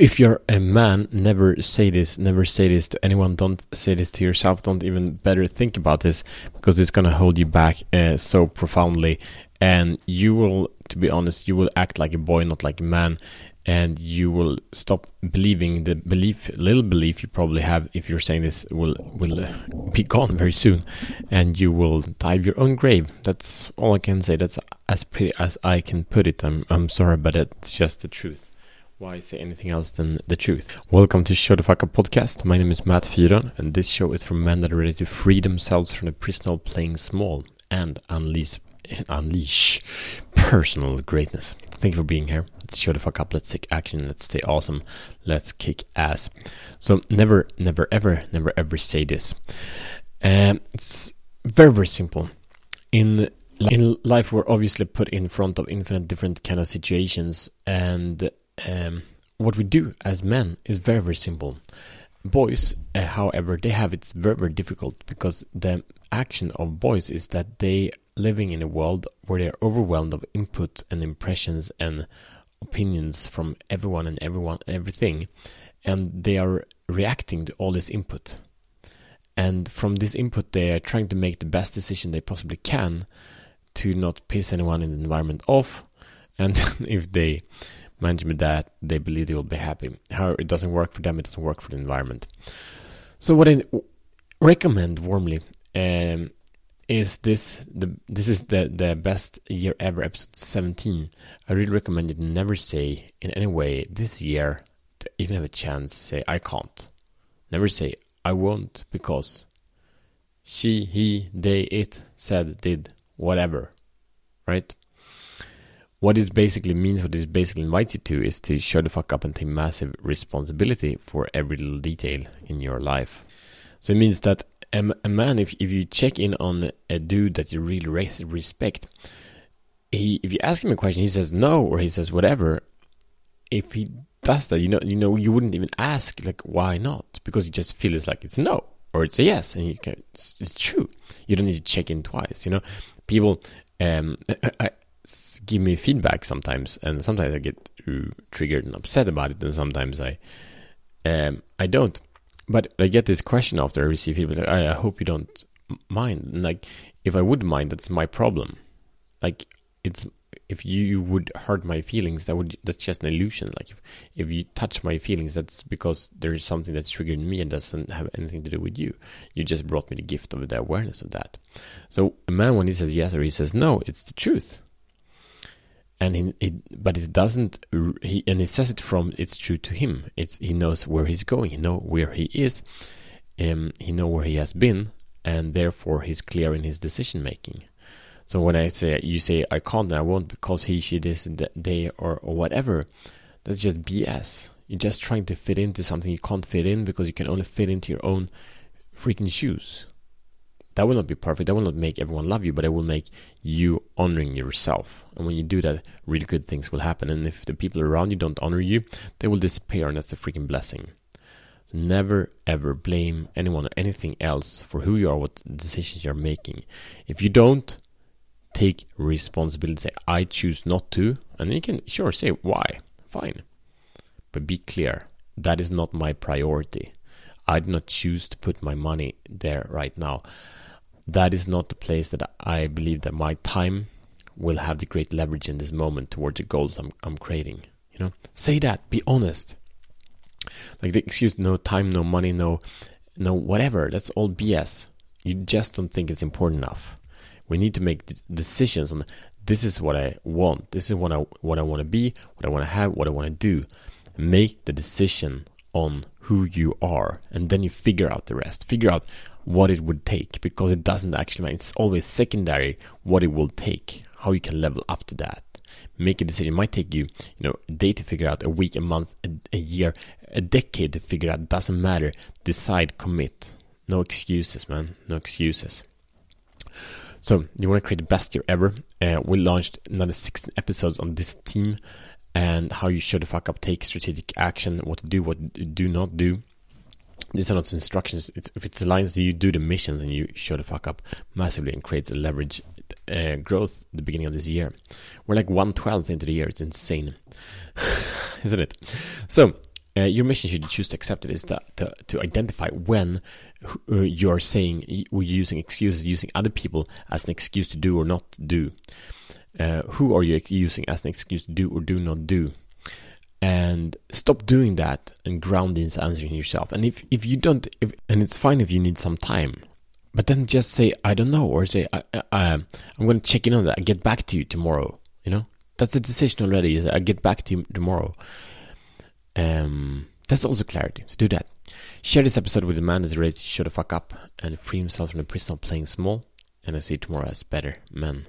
if you're a man, never say this. Never say this to anyone. Don't say this to yourself. Don't even better think about this because it's gonna hold you back uh, so profoundly, and you will, to be honest, you will act like a boy, not like a man, and you will stop believing the belief, little belief you probably have. If you're saying this, will will uh, be gone very soon, and you will dive your own grave. That's all I can say. That's as pretty as I can put it. I'm I'm sorry, but it's just the truth why say anything else than the truth? Welcome to Show the Fuck Up podcast. My name is Matt Fyron, and this show is for men that are ready to free themselves from the prison of playing small and unleash, unleash personal greatness. Thank you for being here. Let's show the fuck up. Let's take action. Let's stay awesome. Let's kick ass. So never, never, ever, never, ever say this. Um, it's very, very simple. In in life, we're obviously put in front of infinite different kind of situations, and um, what we do as men is very very simple. Boys, uh, however, they have it's very very difficult because the action of boys is that they living in a world where they are overwhelmed of input and impressions and opinions from everyone and everyone everything, and they are reacting to all this input. And from this input, they are trying to make the best decision they possibly can to not piss anyone in the environment off. And if they management that they believe they will be happy. However, it doesn't work for them, it doesn't work for the environment. So, what I recommend warmly um, is this the this is the the best year ever episode 17 i really recommend you never say in any way this year to even have a chance say i can't never say i won't because she he they it said did whatever right what this basically means, what this basically invites you to, is to show the fuck up and take massive responsibility for every little detail in your life. So it means that a, a man, if, if you check in on a dude that you really respect, he if you ask him a question, he says no or he says whatever. If he does that, you know, you know, you wouldn't even ask like why not because you just feel it's like it's no or it's a yes, and you can it's, it's true. You don't need to check in twice. You know, people. Um, I, give me feedback sometimes, and sometimes I get triggered and upset about it, and sometimes I um, I don't. But I get this question after I receive feedback. I, I hope you don't mind. And like, if I would mind, that's my problem. Like, it's if you would hurt my feelings, that would that's just an illusion. Like, if if you touch my feelings, that's because there is something that's triggering me and doesn't have anything to do with you. You just brought me the gift of the awareness of that. So a man, when he says yes or he says no, it's the truth and he, he, but it doesn't he and he says it from it's true to him. It's he knows where he's going. He know where he is. Um, he know where he has been and therefore he's clear in his decision making. So when i say you say i can't and i won't because he she this they or, or whatever that's just bs you're just trying to fit into something you can't fit in because you can only fit into your own freaking shoes that will not be perfect. That will not make everyone love you, but it will make you honoring yourself. And when you do that, really good things will happen. And if the people around you don't honor you, they will disappear, and that's a freaking blessing. So never ever blame anyone or anything else for who you are, what decisions you're making. If you don't, take responsibility. Say, I choose not to, and you can sure say why. Fine, but be clear. That is not my priority. I do not choose to put my money there right now that is not the place that I believe that my time will have the great leverage in this moment towards the goals I'm, I'm creating. You know, say that. Be honest. Like the excuse, no time, no money, no, no whatever. That's all BS. You just don't think it's important enough. We need to make decisions on this is what I want. This is what I what I want to be, what I want to have, what I want to do. Make the decision on who you are, and then you figure out the rest. Figure out what it would take because it doesn't actually matter. It's always secondary what it will take, how you can level up to that. Make a decision. It might take you, you know, a day to figure out, a week, a month, a, a year, a decade to figure out. Doesn't matter. Decide, commit. No excuses, man. No excuses. So, you want to create the best year ever? Uh, we launched another 16 episodes on this team and how you should the fuck up, take strategic action, what to do, what do not do these are not instructions. It's, if it's lines you do the missions and you show the fuck up massively and create a leverage uh, growth the beginning of this year. We're like one twelfth into the year. It's insane, isn't it? So uh, your mission should you choose to accept it is that to, to identify when uh, you are saying we're using excuses using other people as an excuse to do or not do uh, who are you using as an excuse to do or do not do? And stop doing that and ground this answering yourself. And if, if you don't if, and it's fine if you need some time but then just say i don't know or say I, I, i'm going to check in on that. I get back to you tomorrow you know? That's a decision already is i get back to you tomorrow. Um that's also clarity so do that. Share this episode with a man that's ready to shut the fuck up and free himself from the prison of playing small. And i see tomorrow as better men